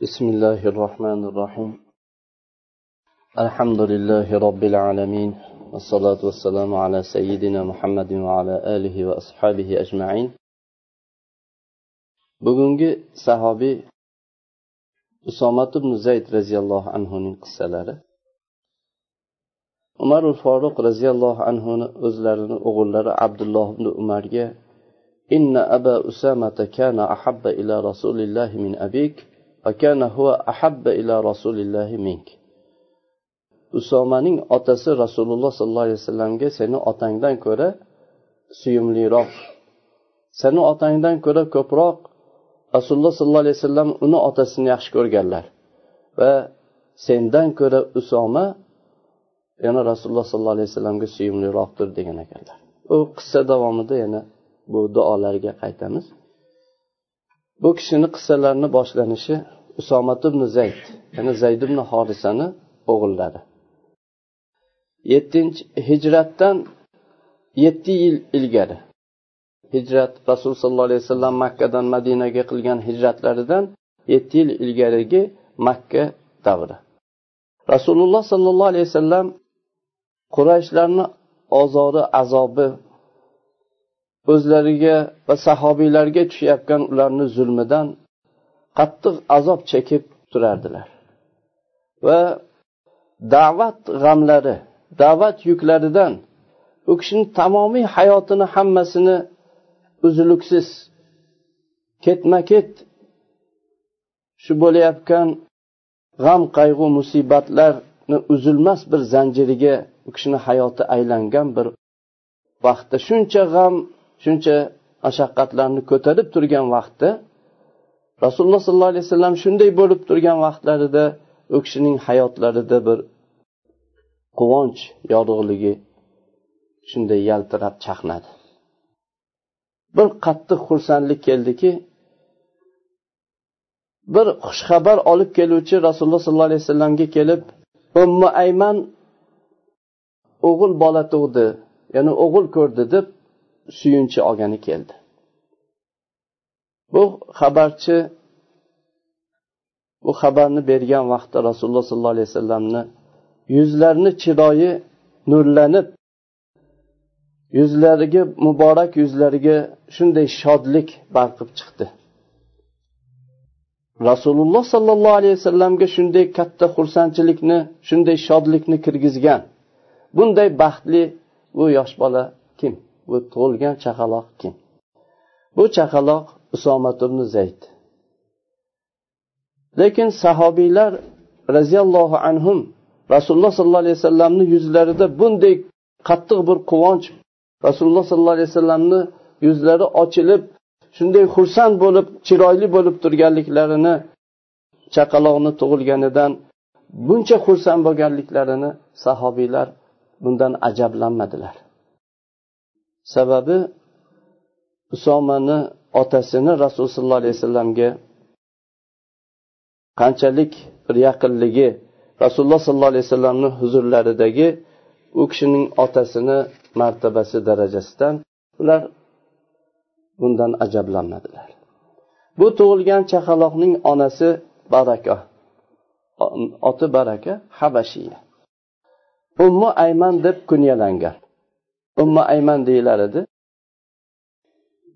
بسم الله الرحمن الرحيم الحمد لله رب العالمين والصلاة والسلام على سيدنا محمد وعلى آله وأصحابه أجمعين bugungi sahobiy usomat ibn zayd roziyallohu anhuning qissalari umarul foruq roziyallohu anhuni o'zlarini o'g'illari abdulloh ibn umarga inna aba usamata kana ahabba ila rasulillahi min abik وكان هو أحب إلى رسول الله منك usomaning otasi rasululloh sollallohu alayhi vasallamga seni otangdan ko'ra suyumliroq seni otangdan ko'ra ko'proq rasululloh sollallohu alayhi vasallam uni otasini yaxshi ko'rganlar va sendan ko'ra usoma yana rasululloh sollallohu alayhi vasallamga suyumliroqdir degan ekanlar u qissa davomida yana bu duolarga qaytamiz Bu kishini qissalarini boshlanishi usomat ibn zayd ya'ni zayd ibn horisani o'g'illari. Yettinchi hijratdan yetti yil ilgari. Hijrat rasululloh sollallohu alayhi vasallam makkadan madinaga qilgan hijratlaridan yetti yil ilgarigi makka davri. Rasululloh sollallohu alayhi vasallam qurayshlarni ozori azobi o'zlariga va sahobiylarga tushayotgan ularni zulmidan qattiq azob chekib turardilar. Va da'vat g'amlari da'vat yuklaridan u kishini tamomiy hayotini hammasini uzluksiz ketma ket shu bo'layotgan g'am qayg'u musibatlarni uzilmas bir zanjiriga u kishini hayoti aylangan bir vaqtda. Shuncha g'am shuncha mashaqqatlarni ko'tarib turgan vaqtda rasululloh sollallohu alayhi vasallam shunday bo'lib turgan vaqtlarida u kishining hayotlarida bir quvonch yorug'ligi shunday yaltirab chaqnadi. Bir qattiq xursandlik keldiki bir xushxabar olib keluvchi rasululloh sollallohu alayhi vasallamga kelib ummu ayman o'g'il bola tug'di ya'ni o'g'il ko'rdi deb suyunchi olgani keldi. Bu xabarchi bu xabarni bergan vaqtda rasululloh sollallohu alayhi vasallamni yuzlarini chiroyi nurlanib yuzlariga muborak yuzlariga shunday shodlik barqib chiqdi. Rasululloh sollallohu alayhi vasallamga shunday katta xursandchilikni shunday shodlikni kirgizgan. Bunday baxtli bu yosh bola kim? Bu tug'ilgan chaqaloq kim? Bu chaqaloq usomat ibn zayd. Lekin sahobiylar roziyallohu anhum rasululloh sollallohu alayhi vasallamni yuzlarida bunday qattiq bir quvonch rasululloh sollallohu alayhi vasallamni yuzlari ochilib shunday xursand bo'lib chiroyli bo'lib turganliklarini chaqaloqni tug'ilganidan buncha xursand bo'lganliklarini sahobiylar bundan ajablanmadilar. Sababi usomani otasini rasululloh sollallohu alayhi vasallamga qanchalik bir yaqinligi rasululloh sollallohu alayhi vasallamni huzurlaridagi u kishining otasini martabasi darajasidan ular bundan ajablanmadilar. Bu tug'ilgan chaqaloqning onasi baraka oti baraka habashiya. Ummu ayman deb kunyalangan umma ayman deyilar edi.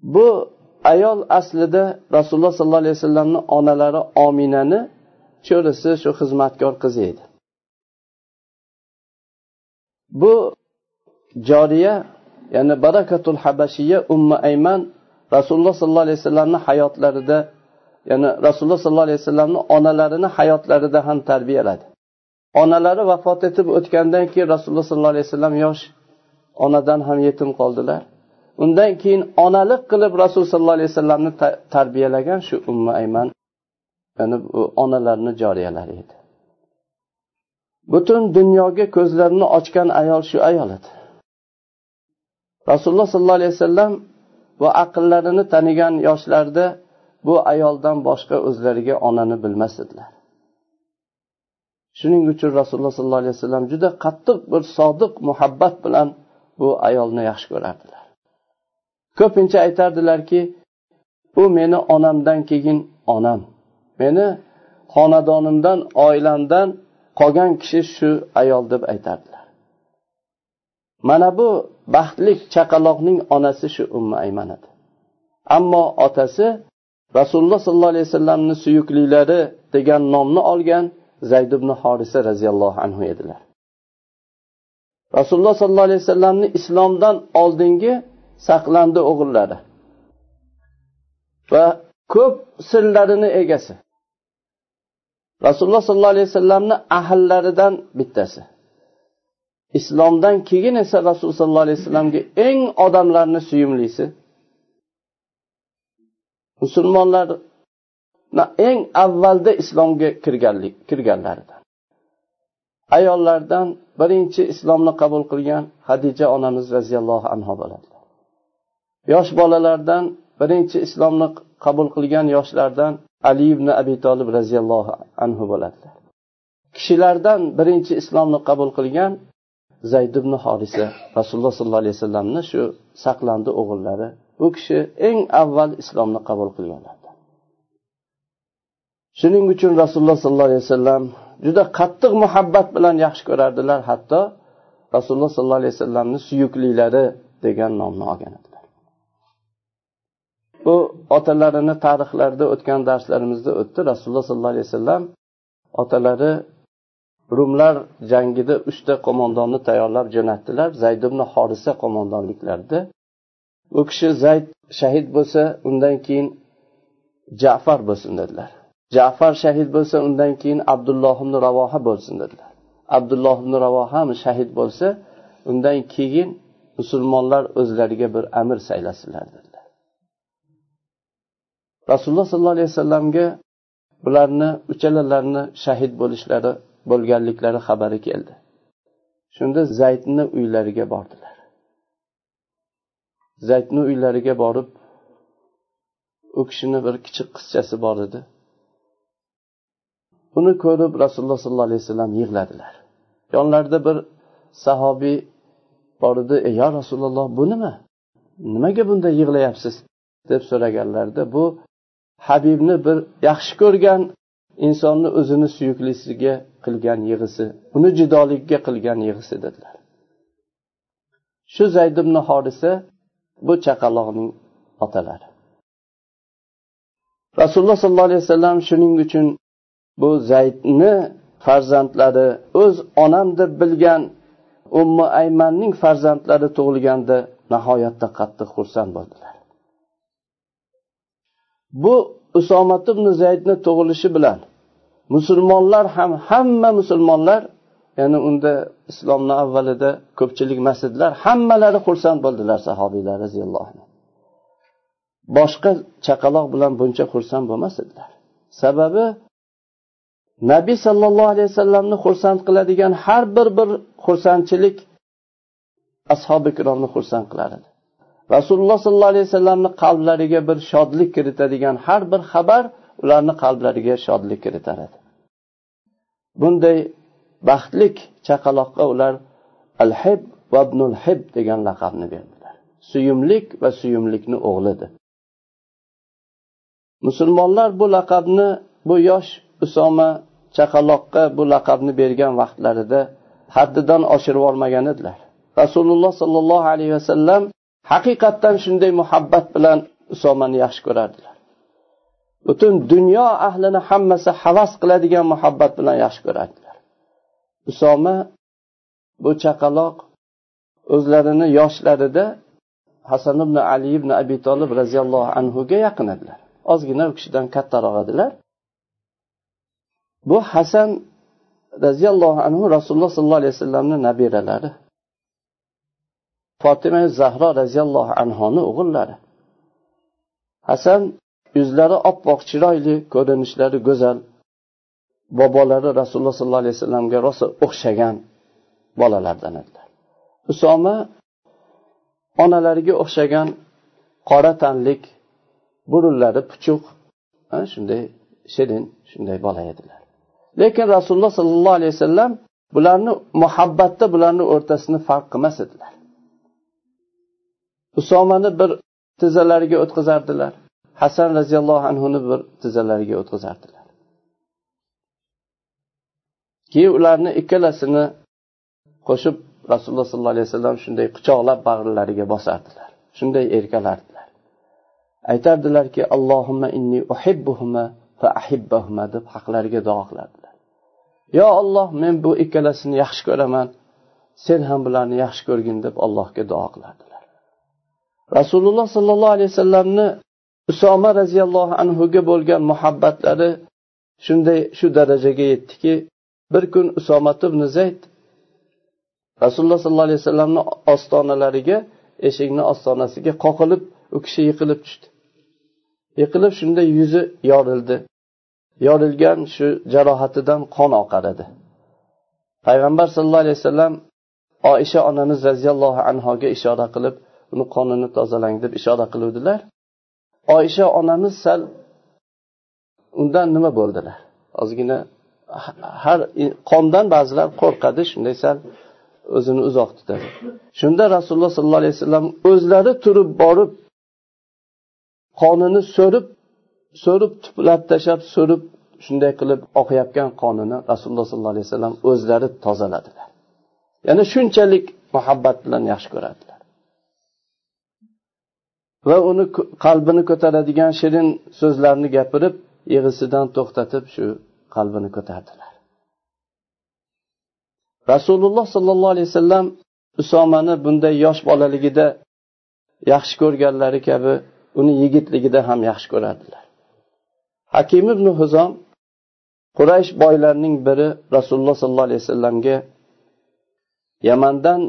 Bu ayol aslida rasululloh sollallohu alayhi vasallamni onalari ominani cho'risi shu xizmatkor qizi edi. Bu joriya ya'ni barakatul habashiya umma ayman rasululloh sollallohu alayhi vasallamni hayotlarida ya'ni rasululloh sollallohu alayhi vasallamni onalarini hayotlarida ham tarbiyaladi. Onalari vafot etib o'tgandan keyin rasululloh sollallohu alayhi vasallam yosh onadan ham yetim qoldilar. Undan keyin onalik qilib rasululloh sollallohu alayhi vasallamni tarbiyalagan shu umma ayman ya'ni onalarni joriyalari edi. Butun dunyoga ko'zlarini ochgan ayol shu ayol edi. Rasululloh sollallohu alayhi vasallam va aqllarini tanigan yoshlarda bu ayoldan boshqa o'zlariga onani bilmas edilar. Shuning uchun rasululloh sollallohu alayhi vasallam juda qattiq bir sodiq muhabbat bilan bu ayolni yaxshi ko'rardilar. Ko'pincha aytardilarki u meni onamdan keyin onam. Meni xonadonimdan oilamdan qolgan kishi shu ayol deb aytardilar. Mana bu baxtli chaqaloqning onasi shu umma ayman edi ammo otasi rasululloh sollallohu alayhi vasallamni suyuklilari degan nomni olgan zayd ibn horisa roziyallohu anhu edilar. Rasululloh sollallohu alayhi vasallamni islomdan oldingi saqlandi o'g'illari. Va ko'p sirlarini egasi. Rasululloh sollallohu alayhi vasallamni ahllaridan bittasi. Islomdan keyin esa rasululloh sollallohu alayhi vasallamga eng odamlarni suyumlisi. Musulmonlarni eng avvalda islomga kirganlik kirganlaridan. Ayollardan birinchi islomni qabul qilgan hadija onamiz roziyallohu anhu bo'ladilar yosh bolalardan birinchi islomni qabul qilgan yoshlardan ali ibn abi tolib roziyallohu anhu bo'ladilar kishilardan birinchi islomni qabul qilgan zayd ibn horisa rasululloh sollallohu alayhi vasallamni shu saqlandi o'g'illari. Bu kishi eng avval islomni qabul qilganlardan. Shuning uchun rasululloh sollallohu alayhi vasallam juda qattiq muhabbat bilan yaxshi ko'rardilar. Hatto rasululloh sollallohu alayhi vasallamni suyuklilari degan nomni olgan edilar. Bu otalarini tarixlarida o'tgan darslarimizda o'tdi. Rasululloh sollallohu alayhi vasallam otalari rumlar jangida uchta qo'mondonni tayyorlab jo'natdilar. Zayd ibn horisa qo'mondonliklarida. U kishi zayd shahid bo'lsa undan keyin jafar bo'lsin dedilar. Jafar shahid bo'lsa undan keyin abdulloh ibn ravoha bo'lsin dedilar. Abdulloh ibn ravoha ham shahid bo'lsa undan keyin musulmonlar o'zlariga bir amir saylasinlar dedilar. Rasululloh sollallohu alayhi vasallamga bularni uchalalarini shahid bo'lishlari bo'lganliklari xabari keldi. Shunda zaydni uylariga bordilar. Zaydni uylariga borib u kishini bir kichik qizchasi bor edi. Buni ko'rib rasululloh sollallohu alayhi vasallam yig'ladilar. Yonlarida bir sahobiy bor edi ey yo rasululloh bu nima? Nimaga bunday yig'layapsiz? deb so'raganlarida bu habibni bir yaxshi ko'rgan insonni o'zini suyuklisiga qilgan yig'isi uni judolikka qilgan yig'isi dedilar. Shu zayd ibn horisa bu chaqaloqning otalari. Rasululloh sollallohu alayhi vasallam shuning uchun bu zaydni farzandlari o'z onam deb bilgan ummi aymanning farzandlari tug'ilganda nihoyatda qattiq xursand bo'ldilar. Bu usomat ibn zaydni tug'ilishi bilan musulmonlar ham hamma musulmonlar ya'ni unda islomni avvalida ko'pchilik masjidlar hammalari xursand bo'ldilar sahobiylar roziyallohu anhu. Boshqa chaqaloq bilan buncha xursand bo'lmas edilar. Sababi nabiy sollallohu alayhi vasallamni xursand qiladigan har bir bir xursandchilik ashobi ikromni xursand qilar edi. Rasululloh sollallohu alayhi vasallamni qalblariga bir shodlik kiritadigan har bir xabar ularni qalblariga shodlik kiritar edi. Bunday baxtlik chaqaloqqa ular al hib va ibnul hib degan laqabni berdilar. Suyumlik va suyumlikni o'g'lidir. Musulmonlar bu laqabni bu yosh usoma chaqaloqqa bu laqabni bergan vaqtlarida haddidan oshirib yubormagan edilar. Rasululloh sollallohu alayhi vasallam haqiqatdan shunday muhabbat bilan usomani yaxshi ko'rardilar. Butun dunyo ahlini hammasi havas qiladigan muhabbat bilan yaxshi ko'rardilar. Usoma bu chaqaloq o'zlarini yoshlarida hasan ibn ali ibn abi tolib roziyallohu anhuga yaqin edilar. Ozgina u kishidan kattaroq edilar. Bu hasan roziyallohu anhu rasululloh sollallohu alayhi vasallamni nabiralari. Fotima zahro roziyallohu anhoni o'g'illari. Hasan yuzlari oppoq chiroyli ko'rinishlari go'zal. Bobolari rasululloh sollallohu alayhi vasallamga rosa o'xshagan bolalardan edilar. Usoma onalariga o'xshagan qora tanlik burunlari puchuq shunday shirin shunday bola edilar. Lekin rasululloh sollallohu alayhi vasallam bularni muhabbatda bularni o'rtasini farq qilmas edilar. Usomani bir tizzalariga o'tqizardilar hasan roziyallohu anhuni bir tizzalariga o'tqizardilar keyin ularni ikkalasini qo'shib rasululloh sollallohu alayhi vasallam shunday quchoqlab bag'rlariga bosardilar. Shunday erkalardilar. Aytardilarki allohimma inni uhibbuhuma fa ahibbahuma deb haqlariga duo qilardilar yo olloh men bu ikkalasini yaxshi ko'raman. Sen ham bularni yaxshi ko'rgin deb allohga duo qiladilar. Rasululloh sollallohu alayhi vasallamni usoma roziyallohu anhuga bo'lgan muhabbatlari shunday shu darajaga yetdiki bir kun usomat ibn zayd rasululloh sollallohu alayhi vasallamni ostonalariga eshikni ostonasiga qoqilib u kishi yiqilib tushdi. Yiqilib shunda yuzi yorildi. Yorilgan shu jarohatidan qon oqar edi. Payg'ambar sallallohu alayhi vasallam oisha onamiz roziyallohu anhoga ishora qilib uni qonini tozalang deb ishora qiluvdilar. Oisha onamiz sal undan nima bo'ldilar? Ozgina har qondan ba'zilar qo'rqadi shunday sal o'zini uzoq tutadi shunda rasululloh sollallohu alayhi vasallam o'zlari turib borib qonini so'rib so'rib tuplab tashlab so'rib shunday qilib oqayotgan qonini rasululloh sollallohu alayhi vasallam o'zlari tozaladilar. Ya'ni shunchalik muhabbat bilan yaxshi ko'radilar. Va uni qalbini ko'taradigan shirin so'zlarni gapirib yig'isidan to'xtatib shu qalbini ko'tardilar. Rasululloh sollallohu alayhi vasallam usomani bunday yosh bolaligida yaxshi ko'rganlari kabi uni yigitligida ham yaxshi ko'radilar. Hakim ibn huzom quraysh boylarining biri rasululloh sollallohu alayhi vasallamga yamandan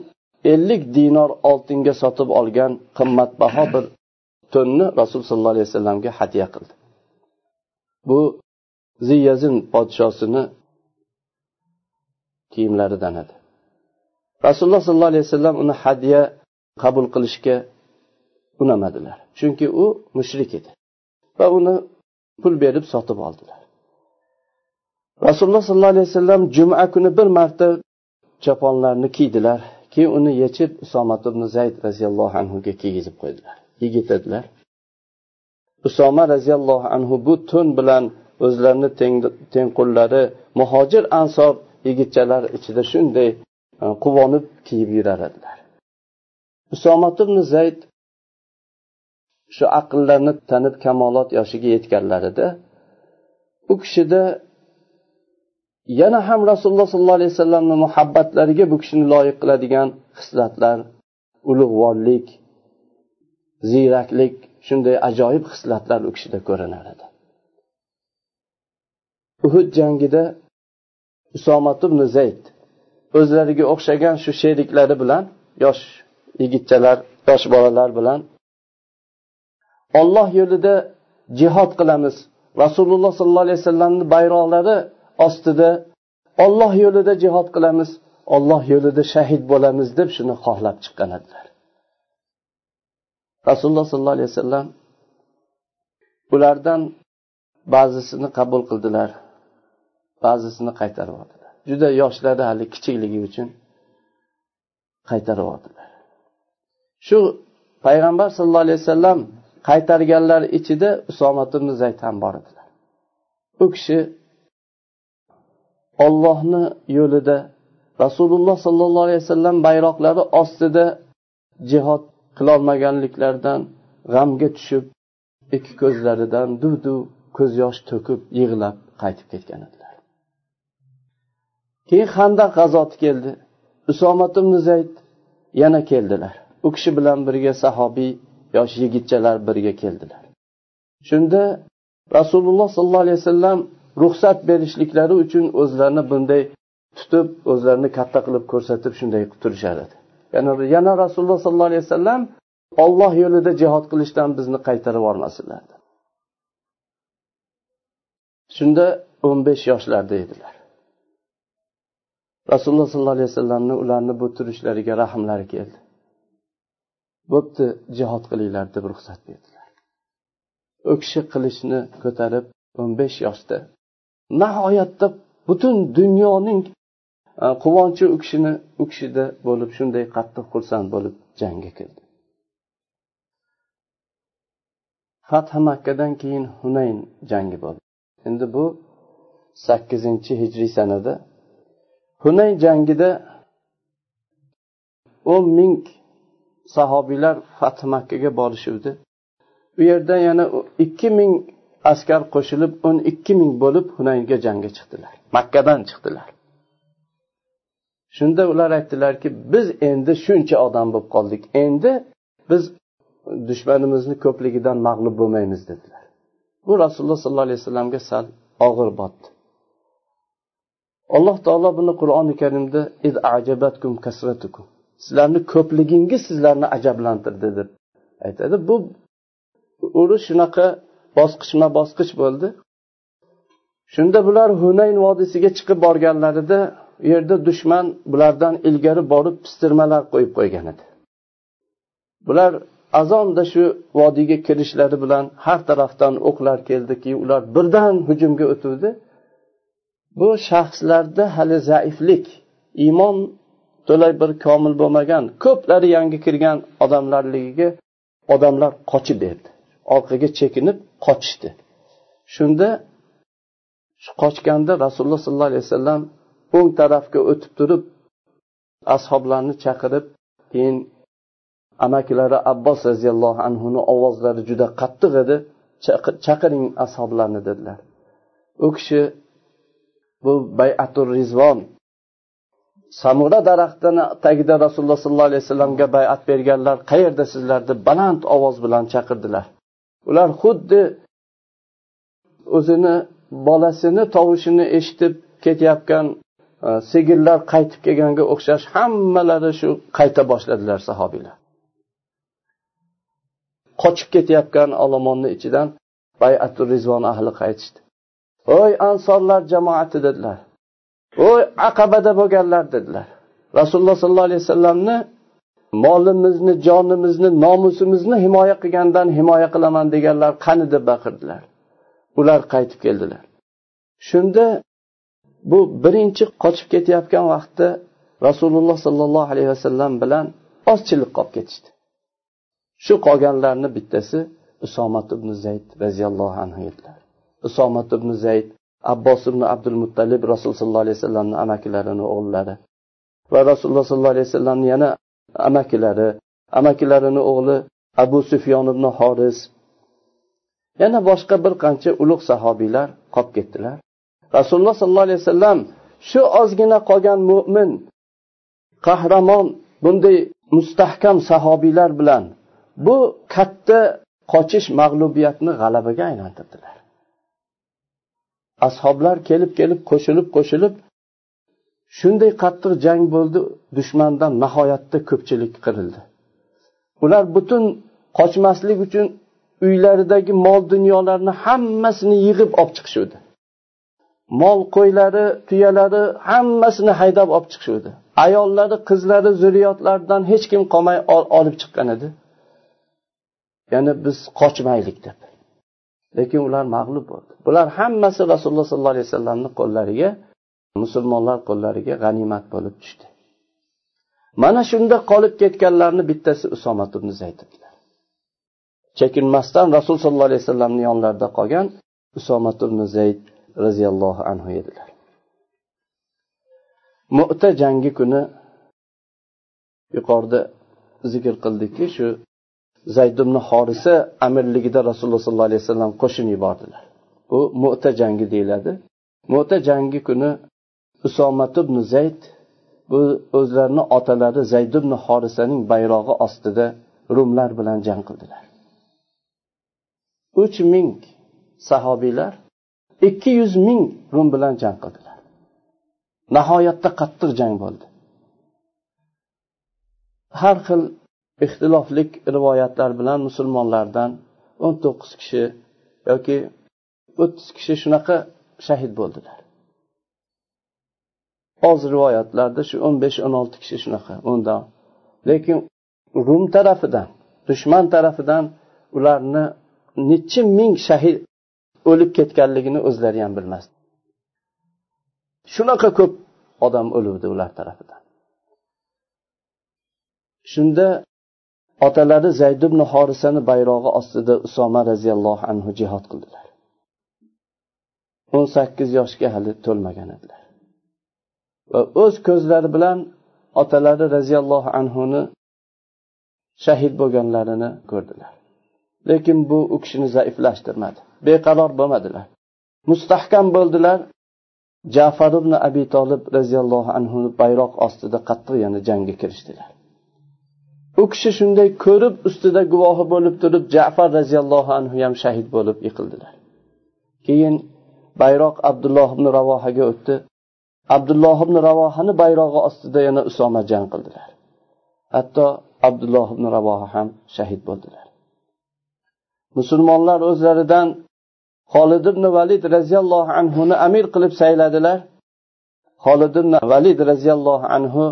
ellik dinor oltinga sotib olgan qimmatbaho bir to'nni rasul sollallohu alayhi vasallamga hadya qildi. Bu ziyazin podshosini kiyimlaridan edi. Rasululloh sollallohu alayhi vasallam uni hadya qabul qilishga unamadilar. Chunki u mushrik edi. Va uni pul berib sotib oldilar. Rasululloh sollallohu alayhi vasallam juma kuni bir marta choponlarni kiydilar keyin uni yechib usomat ibn zayd roziyallohu anhuga kiygizib qo'ydilar. Yigitadilar. Usoma roziyallohu anhu bu to'n bilan o'zlarini tengqurlari muhojir ansor yigitchalar ichida shunday e, quvonib kiyib yurar edilar usomat ibn zayd shu aqllarni tanib kamolot yoshiga yetganlarida u kishida yana ham rasululloh sollallohu alayhi vasallamni muhabbatlariga bu kishini loyiq qiladigan hislatlar ulug'vorlik ziyraklik shunday ajoyib hislatlar u kishida ko'rinar edi. Uhud jangida usomat ibn zayd o'zlariga o'xshagan shu sheriklari bilan yosh yigitchalar yosh bolalar bilan olloh yo'lida jihod qilamiz. Rasululloh sollallohu alayhi vasallamni bayroqlari ostida olloh yo'lida jihod qilamiz olloh yo'lida shahid bo'lamiz deb shuni xohlab chiqqan edilar. Rasululloh sollallohu alayhi vasallam ulardan ba'zisini qabul qildilar ba'zisini qaytarib yubordilar juda yoshlari hali kichikligi uchun qaytarib yubordilar shu payg'ambar sallallohu alayhi vasallam qaytarganlar ichida usomat ibn zayd ham bor edilar. U kishi ollohni yo'lida rasululloh sollallohu alayhi vasallam bayroqlari ostida jihod qilolmaganliklaridan g'amga tushib ikki ko'zlaridan duv duv ko'z yosh to'kib yig'lab qaytib ketgan edilar. Keyin handaq g'azoti keldi. Usomat ibn zayd yana keldilar. U kishi bilan birga sahobiy yosh yigitchalar birga keldilar. Shunda rasululloh sollallohu alayhi vasallam ruxsat berishliklari uchun o'zlarini bunday tutib o'zlarini katta qilib ko'rsatib shunday turishar edi yana yana rasululloh sollallohu alayhi vasallam olloh yo'lida jihod qilishdan bizni qaytarib yubormasinlar shunda o'n besh yoshlarda edilar. Rasululloh sollallohu alayhi vasallamni ularni bu turishlariga rahmlari keldi. Bo'pti jihod qilinglar deb ruxsat berdilar. U kishi qilichni ko'tarib o'n besh yoshda nihoyatda butun dunyoning e, quvonchi u kishini u kishida bo'lib shunday qattiq xursand bo'lib jangga kirdi. Fath makkadan keyin hunayn jangi bo'ldi. Endi bu sakkizinchi hijriy sanada hunayn jangida o'n ming sahobiylar fath makkaga borishuvdi. U yerda yana ikki ming askar qo'shilib o'n ikki ming bo'lib hunaynga jangga chiqdilar. Makkadan chiqdilar. Shunda ular aytdilarki biz endi shuncha odam bo'lib qoldik. Endi biz dushmanimizni ko'pligidan mag'lub bo'lmaymiz dedilar. Bu rasululloh sollallohu alayhi vasallamga sal og'ir botdi. Alloh taolo buni qur'oni karimda sizlarni ko'pligingiz sizlarni ajablantirdi deb aytadi. Bu urush shunaqa bosqichma bosqich bo'ldi. Shunda bular hunayn vodiysiga chiqib borganlarida u yerda dushman bulardan ilgari borib pistirmalar qo'yib qo'ygan edi. Bular azonda shu vodiyga kirishlari bilan har tarafdan o'qlar keldiki ular birdan hujumga o'tuvdi bu shaxslarda hali zaiflik iymon to'la bir komil bo'lmagan ko'plari yangi kirgan odamlarligiga odamlar qochib berdi. Orqaga chekinib qochishdi. Shunda shu qochganda rasululloh sollallohu alayhi vasallam o'ng tarafga o'tib turib ashoblarni chaqirib keyin amakilari abbos roziyallohu anhuni ovozlari juda qattiq edi chaqiring ashoblarni dedilar. U kishi bu bayatul rizvon samura daraxtini tagida rasululloh sollallohu alayhi vasallamga bayat berganlar qayerda sizlar deb baland ovoz bilan chaqirdilar? Ular xuddi o'zini bolasini tovushini eshitib ketayotgan e, sigirlar qaytib kelganga o'xshash hammalari shu qayta boshladilar sahobiylar. Qochib ketayotgan olomonni ichidan bayatu rizvon ahli qaytishdi. Voy ansorlar jamoati dedilar. U aqabada bo'lganlar dedilar. Rasululloh sollallohu alayhi vasallamni molimizni jonimizni nomusimizni himoya qilgandan himoya qilaman deganlar qani deb baqirdilar. Ular qaytib keldilar. Shunda bu birinchi qochib ketayotgan vaqtda rasululloh sollallohu alayhi vasallam bilan ozchilik qolib ketishdi. Shu qolganlarni bittasi usomat ibn zayd roziyallohu anhu edilar. Usomat ibn zayd abbos ibn abdul muttalib rasululloh sollallohu alayhi vasallamni amakilarini o'g'illari va rasululloh sollallohu alayhi vasallamni yana amakilari amakilarini o'g'li abu sufyon ibn horis. Yana boshqa bir qancha ulug' sahobiylar qolib ketdilar. Rasululloh sollallohu alayhi vasallam shu ozgina qolgan mo'min qahramon bunday mustahkam sahobiylar bilan bu katta qochish mag'lubiyatni g'alabaga aylantirdilar. Ashoblar kelib kelib qo'shilib qo'shilib shunday qattiq jang bo'ldi dushmandan nihoyatda ko'pchilik qirildi. Ular butun qochmaslik uchun uylaridagi mol dunyolarni hammasini yig'ib olib chiqishuvdi. Mol qo'ylari tuyalari hammasini haydab olib chiqishuvdi. Ayollari qizlari zurriyotlaridan hech kim qolmay olib chiqqan edi. Ya'ni biz qochmaylik deb. Lekin ular mag'lub bo'ldi. Bular hammasi rasululloh sollallohu alayhi vasallamni qo'llariga musulmonlar qo'llariga g'animat bo'lib tushdi. Mana shunda qolib ketganlarni bittasi usomat ibn zayd edilar chekinmasdan rasul sollallohu alayhi vasallamni yonlarida qolgan usomat ibn zayd roziyallohu anhu edilar. Mu'ta jangi kuni yuqorida zikr qildikki shu zayd ibn horisa amirligida rasululloh sollallohu alayhi vasallam qo'shin yubordilar. Bu mo'ta jangi deyiladi. Mo'ta jangi kuni usomat ibn zayd bu o'zlarini otalari zayd ibn horisaning bayrog'i ostida rumlar bilan jang qildilar. Uch ming sahobiylar ikki yuz ming rum bilan jang qildilar. Nihoyatda qattiq jang bo'ldi. Har xil ixtiloflik rivoyatlar bilan musulmonlardan o'n to'qqiz kishi yoki o'ttiz kishi shunaqa shahid bo'ldilar. Oz rivoyatlarda shu o'n besh o'n olti kishi shunaqa undan. Lekin rum tarafidan dushman tarafidan ularni nechi ming shahid o'lib ketganligini o'zlari ham bilmasdi. Shunaqa ko'p odam o'luvdi ular tarafidan. Shunda otalari zayd ibn horisani bayrog'i ostida usoma roziyallohu anhu jihod qildilar. O'n sakkiz yoshga hali to'lmagan edilar. Va o'z ko'zlari bilan otalari roziyallohu anhuni shahid bo'lganlarini ko'rdilar. Lekin bu u kishini zaiflashtirmadi beqaror bo'lmadilar. Mustahkam bo'ldilar. Jafar ibn abi tolib roziyallohu anhu bayroq ostida qattiq yana jangga kirishdilar. U kishi shunday ko'rib ustida guvohi bo'lib turib jafar roziyallohu anhu ham shahid bo'lib yiqildilar. Keyin bayroq abdulloh ibn ravohaga o'tdi. Abdulloh ibn ravohani bayrog'i ostida yana usoma jang qildilar. Hatto abdulloh ibn ravoha ham shahid bo'ldilar. Musulmonlar o'zlaridan holid ibn valid roziyallohu anhuni amir qilib sayladilar. Holid ibn valid roziyallohu anhu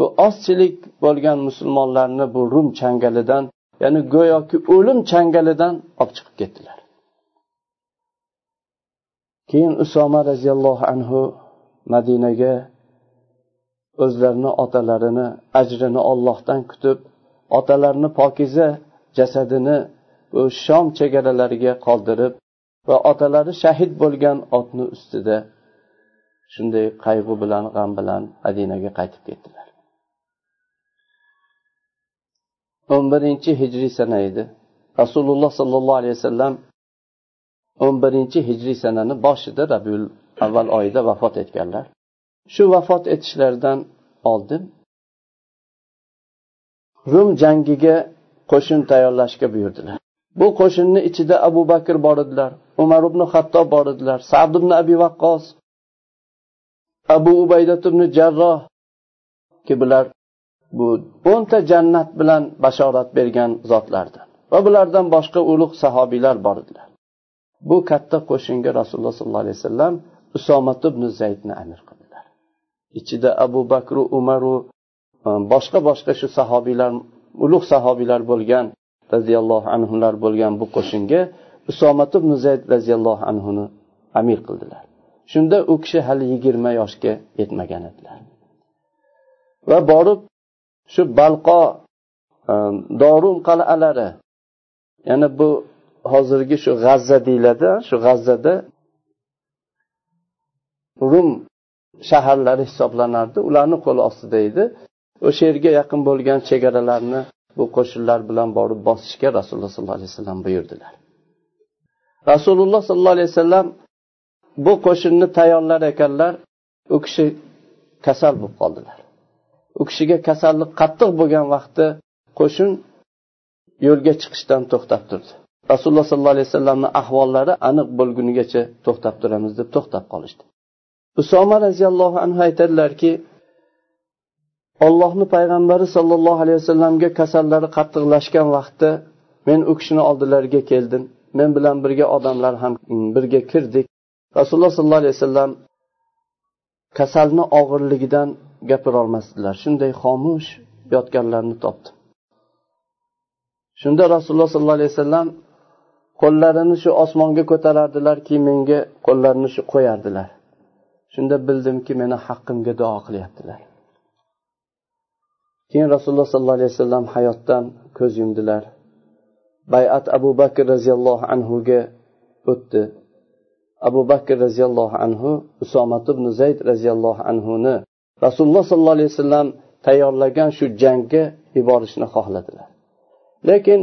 bu ozchilik bo'lgan musulmonlarni bu rum changalidan ya'ni go'yoki o'lim changalidan olib chiqib ketdilar. Keyin usoma roziyallohu anhu madinaga o'zlarini otalarini ajrini ollohdan kutib otalarini pokiza jasadini u shom chegaralariga qoldirib va otalari shahid bo'lgan otni ustida shunday qayg'u bilan g'am bilan madinaga qaytib ketdilar. O'n birinchi hijriy sana edi. Rasululloh sollallohu alayhi vasallam o'n birinchi hijriy sanani boshida rabiul avval oyida vafot etganlar. Shu vafot etishlaridan oldin rum jangiga qo'shin tayyorlashga buyurdilar. Bu qo'shinni ichida abu bakr bor edilar umar ibn hattob bor edilar sad ibn abi vaqqos abu ubaydat ibn jarroh ki bular bu o'nta jannat bilan bashorat bergan zotlardir va bulardan boshqa ulug' sahobiylar bor edilar. Bu katta qo'shinga rasululloh sollallohu alayhi vasallam usomat ibn zaydni amir qildilar. Ichida abu bakru umaru e, boshqa boshqa shu sahobiylar ulug' sahobiylar bo'lgan roziyallohu anhular bo'lgan bu qo'shinga usomat ibn zayd roziyallohu anhuni amir qildilar. Shunda u kishi hali yigirma yoshga yetmagan edilar. Va borib shu balqo e, dorun qal'alari. Ya'ni bu hozirgi shu g'azza deyiladi shu g'azzada rum shaharlari hisoblanardi. Ularni qo'li ostida edi. O'sha yerga yaqin bo'lgan chegaralarni bu qo'shinlar bilan borib bosishga rasululloh sollallohu alayhi vasallam buyurdilar. Rasululloh sollallohu alayhi vasallam bu qo'shinni tayyorlar ekanlar u kishi kasal bo'lib qoldilar. U kishiga kasallik qattiq bo'lgan vaqtda qo'shin yo'lga chiqishdan to'xtab turdi. Rasululloh sollallohu alayhi vasallamni ahvollari aniq bo'lgunigacha to'xtab turamiz deb to'xtab qolishdi. Usoma roziyallohu anhu aytadilarki ollohni payg'ambari sollallohu alayhi vasallamga kasallari qattiqlashgan vaqtda men u kishini oldilariga keldim. Men bilan birga odamlar ham birga kirdik. Rasululloh sollallohu alayhi vasallam kasalni og'irligidan gapirolmasdilar. Shunday xomush yotganlarni topdim. Shunda rasululloh sollallohu alayhi vasallam qo'llarini shu osmonga ko'tarardilarki menga qo'llarini shu qo'yardilar. Shunda bildimki meni haqqimga duo qilyaptilar. Keyin rasululloh sollallohu alayhi vasallam hayotdan ko'z yumdilar. Bayat abu bakr roziyallohu anhuga o'tdi. Abu bakr roziyallohu anhu usomat ibn zayd roziyallohu anhuni rasululloh sollallohu alayhi vasallam tayyorlagan shu jangga yuborishni xohladilar. Lekin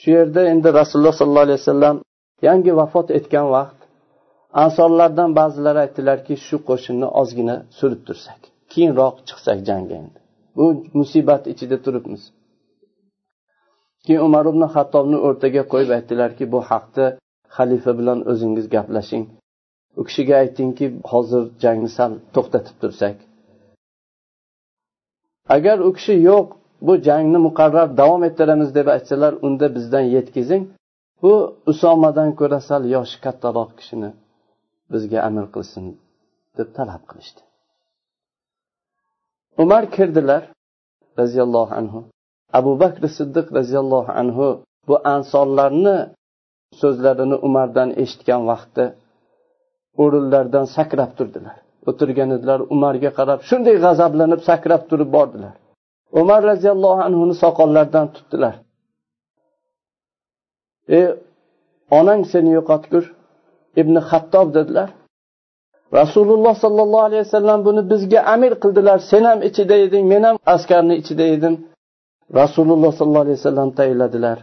shu yerda endi rasululloh sollallohu alayhi vasallam yangi vafot etgan vaqt ansorlardan ba'zilari aytdilarki shu qo'shinni ozgina surib tursak keyinroq chiqsak jangga endi. Bu musibat ichida turibmiz. Keyin umar ibn hattobni o'rtaga qo'yib aytdilarki bu haqda xalifa bilan o'zingiz gaplashing. U kishiga aytingki hozir jangni sal to'xtatib tursak agar u kishi yo'q bu jangni muqarrar davom ettiramiz deb aytsalar unda bizdan yetkazing. Bu usomadan ko'ra sal yoshi kattaroq kishini bizga amr qilsin deb talab qilishdi. Umar kirdilar roziyallohu anhu. Abu bakr siddiq roziyallohu anhu bu ansorlarni so'zlarini umardan eshitgan vaqtda o'rinlaridan sakrab turdilar. O'tirgan edilar umarga qarab shunday g'azablanib sakrab turib bordilar. Umar roziyallohu anhuni soqollaridan tutdilar. E onang seni yo'qotgur ibn hattob dedilar. Rasululloh sollallohu alayhi vasallam buni bizga amir qildilar sen ham ichida eding men ham askarni ichida edim rasululloh sollallohu alayhi vasallam tayinladilar.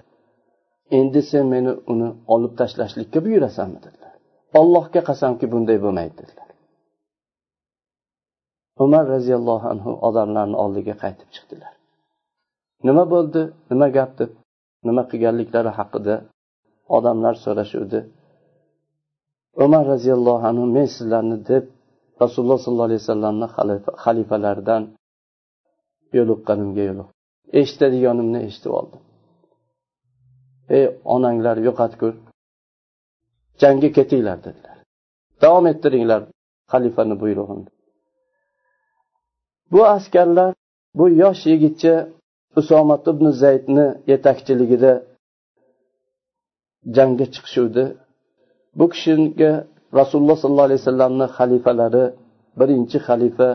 Endi sen meni uni olib tashlashlikka buyurasanmi dedilar. Allohga qasamki bunday bo'lmaydi dedilar. Umar roziyallohu anhu odamlarni oldiga qaytib chiqdilar. Nima bo'ldi? Nima gap deb nima qilganliklari haqida odamlar so'rashuvdi. Umar roziyallohu anhu men sizlarni deb rasululloh sollallohu alayhi vasallamni xalifalaridan yo'liqqanimga yo'liq eshitadiganimni eshitib oldim. Ey onanglar yo'qotgur jangga ketinglar dedilar. Davom ettiringlar xalifani buyrug'ini bu askarlar bu yosh yigitcha usomat ibn zaydni yetakchiligida jangga chiqishuvdi. Bu kishiga rasululloh sollallohu alayhi vasallamni xalifalari birinchi xalifa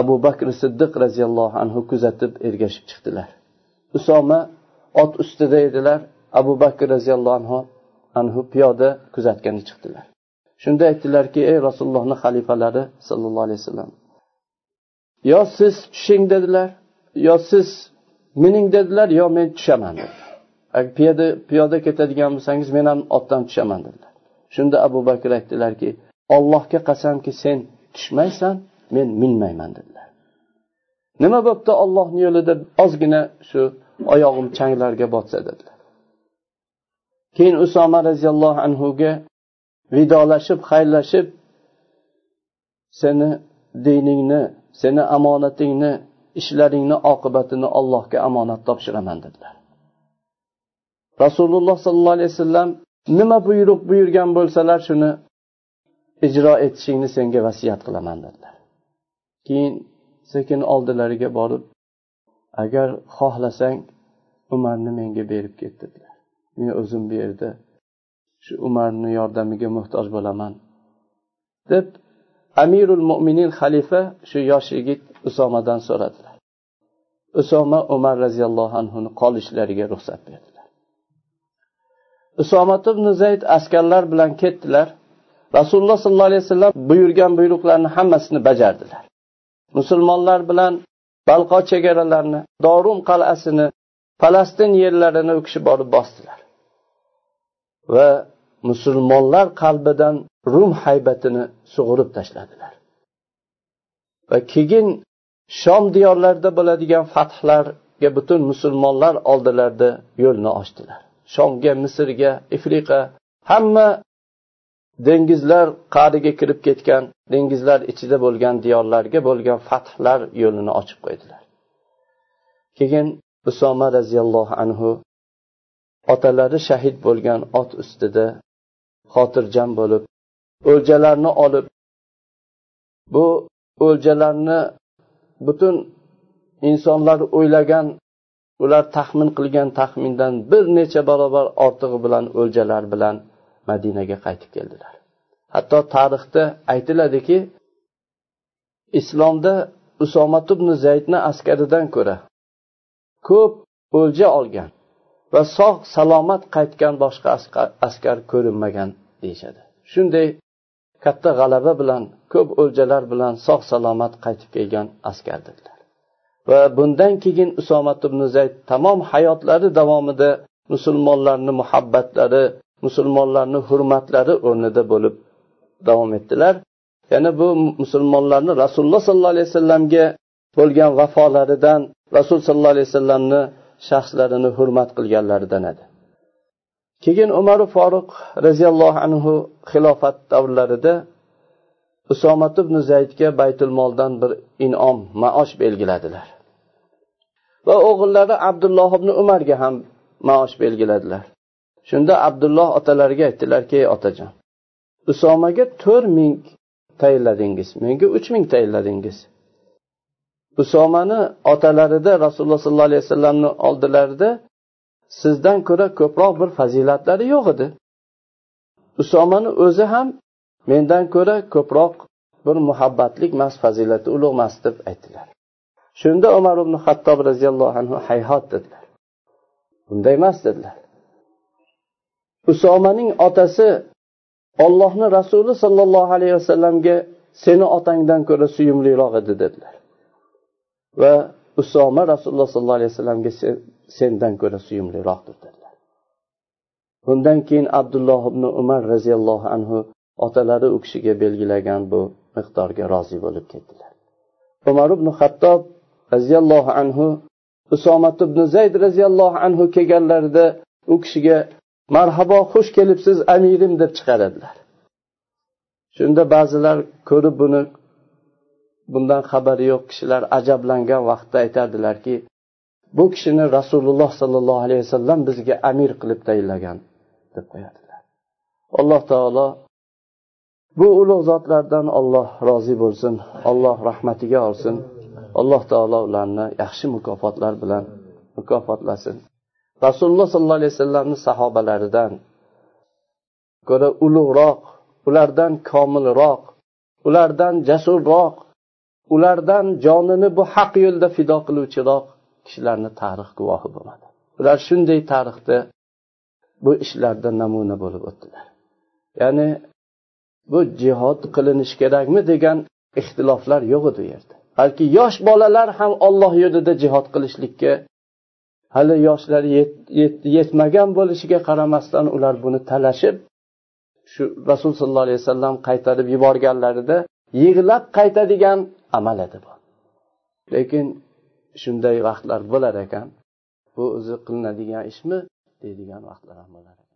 abu bakr siddiq roziyallohu anhu kuzatib ergashib chiqdilar. Usoma ot ustida edilar abu bakr roziyallohu anhu anhu piyoda kuzatgani chiqdilar. Shunda aytdilarki ey rasulullohni xalifalari sollallohu alayhi vasallam yo siz tushing dedilar yo siz mining dedilar yo men tushaman dedilar. Agar piyoda piyoda ketadigan bo'lsangiz men ham otdan tushaman dedilar. Shunda abu bakr aytdilarki ollohga qasamki sen tushmaysan men minmayman dedilar. Nima bo'pti ollohni yo'lida? Ozgina shu oyog'im changlarga botsa dedilar. Keyin usoma roziyallohu anhuga vidolashib xayrlashib seni diningni seni omonatingni ishlaringni oqibatini allohga omonat topshiraman dedilar. Rasululloh sollallohu alayhi vasallam nima buyruq buyurgan bo'lsalar shuni ijro etishingni senga vasiyat qilaman dedilar. Keyin sekin oldilariga borib agar xohlasang umarni menga berib ket dedilar. Men o'zim bu yerda shu umarni yordamiga muhtoj bo'laman deb amirul mo'minin xalifa shu yosh yigit usomadan so'radilar. Usoma umar roziyallohu anhuni qolishlariga ruxsat berdilar. Usomat ibn zayd askarlar bilan ketdilar. Rasululloh sollallohu alayhi vasallam buyurgan buyruqlarni hammasini bajardilar. Musulmonlar bilan balqo chegaralarini dorum qal'asini falastin yerlarini u kishi borib bosdilar. Va musulmonlar qalbidan rum haybatini sug'urib tashladilar. Va keyin shom diyorlarida bo'ladigan fathlarga butun musulmonlar oldilarida yo'lni ochdilar. Shomga misrga ifriqa hamma dengizlar qa'riga kirib ketgan dengizlar ichida bo'lgan diyorlarga bo'lgan fathlar yo'lini ochib qo'ydilar. Keyin usoma roziyallohu anhu otalari shahid bo'lgan ot ustida xotirjam bo'lib o'ljalarni olib bu o'ljalarni butun insonlar o'ylagan ular taxmin qilgan taxmindan bir necha barobar ortig'i bilan o'ljalar bilan madinaga qaytib keldilar. Hatto tarixda aytiladiki islomda usomat ibn zaydni askaridan ko'ra ko'p o'lja olgan va sog' salomat qaytgan boshqa askar ko'rinmagan deyishadi. Shunday katta g'alaba bilan ko'p o'ljalar bilan sog' salomat qaytib kelgan askar dedilar va bundan keyin usomat ibn zayd tamom hayotlari davomida musulmonlarni muhabbatlari musulmonlarni hurmatlari o'rnida bo'lib davom etdilar. Ya'ni bu musulmonlarni rasululloh sollallohu alayhi vasallamga bo'lgan vafolaridan rasul sollallohu alayhi vasallamni shaxslarini hurmat qilganlaridan edi. Keyin umaru foruq roziyallohu anhu xilofat davrlarida usomat ibn zaydga baytul moldan bir inom maosh belgiladilar. Va o'g'illari abdulloh ibn umarga ham maosh belgiladilar. Shunda abdulloh otalariga aytdilarki ey otajon usomaga to'rt ming tayinladingiz menga uch ming tayinladingiz. Usomani otalarida rasululloh sollallohu alayhi vasallamni oldilarida sizdan ko'ra ko'proq bir fazilatlari yo'q edi. Usomani o'zi ham mendan ko'ra ko'proq bir muhabbatlik emas fazilati ulug' emas deb aytdilar. Shunda umar ibn hattob roziyallohu anhu hayhot dedilar. Bunday emas dedilar. Usomaning otasi ollohni rasuli sollallohu alayhi vasallamga seni otangdan ko'ra suyumliroq edi dedilar. Va usoma rasululloh sollallohu alayhi vasallamga sendan ko'ra suyumliroqdir dedilar bundan keyin abdulloh ibn umar roziyallohu anhu otalari u kishiga belgilagan bu miqdorga rozi bo'lib ketdilar. Umar ibn hattob roziyallohu anhu usomat ibn zayd roziyallohu anhu kelganlarida u kishiga marhabo xush kelibsiz amirim deb chiqaradilar. Shunda ba'zilar ko'rib buni bundan xabari yo'q kishilar ajablangan vaqtda aytardilarki bu kishini rasululloh sollallohu alayhi vasallam bizga amir qilib tayinlagan deb qo'yadilar. Alloh taolo bu ulug' zotlardan olloh rozi bo'lsin olloh rahmatiga olsin. Alloh taolo ularni yaxshi mukofotlar bilan mukofotlasin. Rasululloh sollallohu alayhi vasallamni sahobalaridan ko'ra ulug'roq ulardan komilroq ulardan jasurroq ulardan jonini bu haq yo'lda fido qiluvchiroq kishilarni tarix guvohi bo'ladi ular shunday tarixda bu ishlarda namuna bo'lib o'tdilar. Ya'ni bu jihod qilinishi kerakmi degan ixtiloflar yo'q edi u yerda. Balki yosh bolalar ham olloh yo'lida jihod qilishlikka hali yoshlari yetmagan bo'lishiga qaramasdan ular buni talashib shu rasul sollallohu alayhi vasallam qaytarib yuborganlarida yig'lab qaytadigan amal edi bu. Lekin shunday vaqtlar bo'lar ekan bu o'zi qilinadigan ishmi? deydigan vaqtlar ham bo'lar ekan.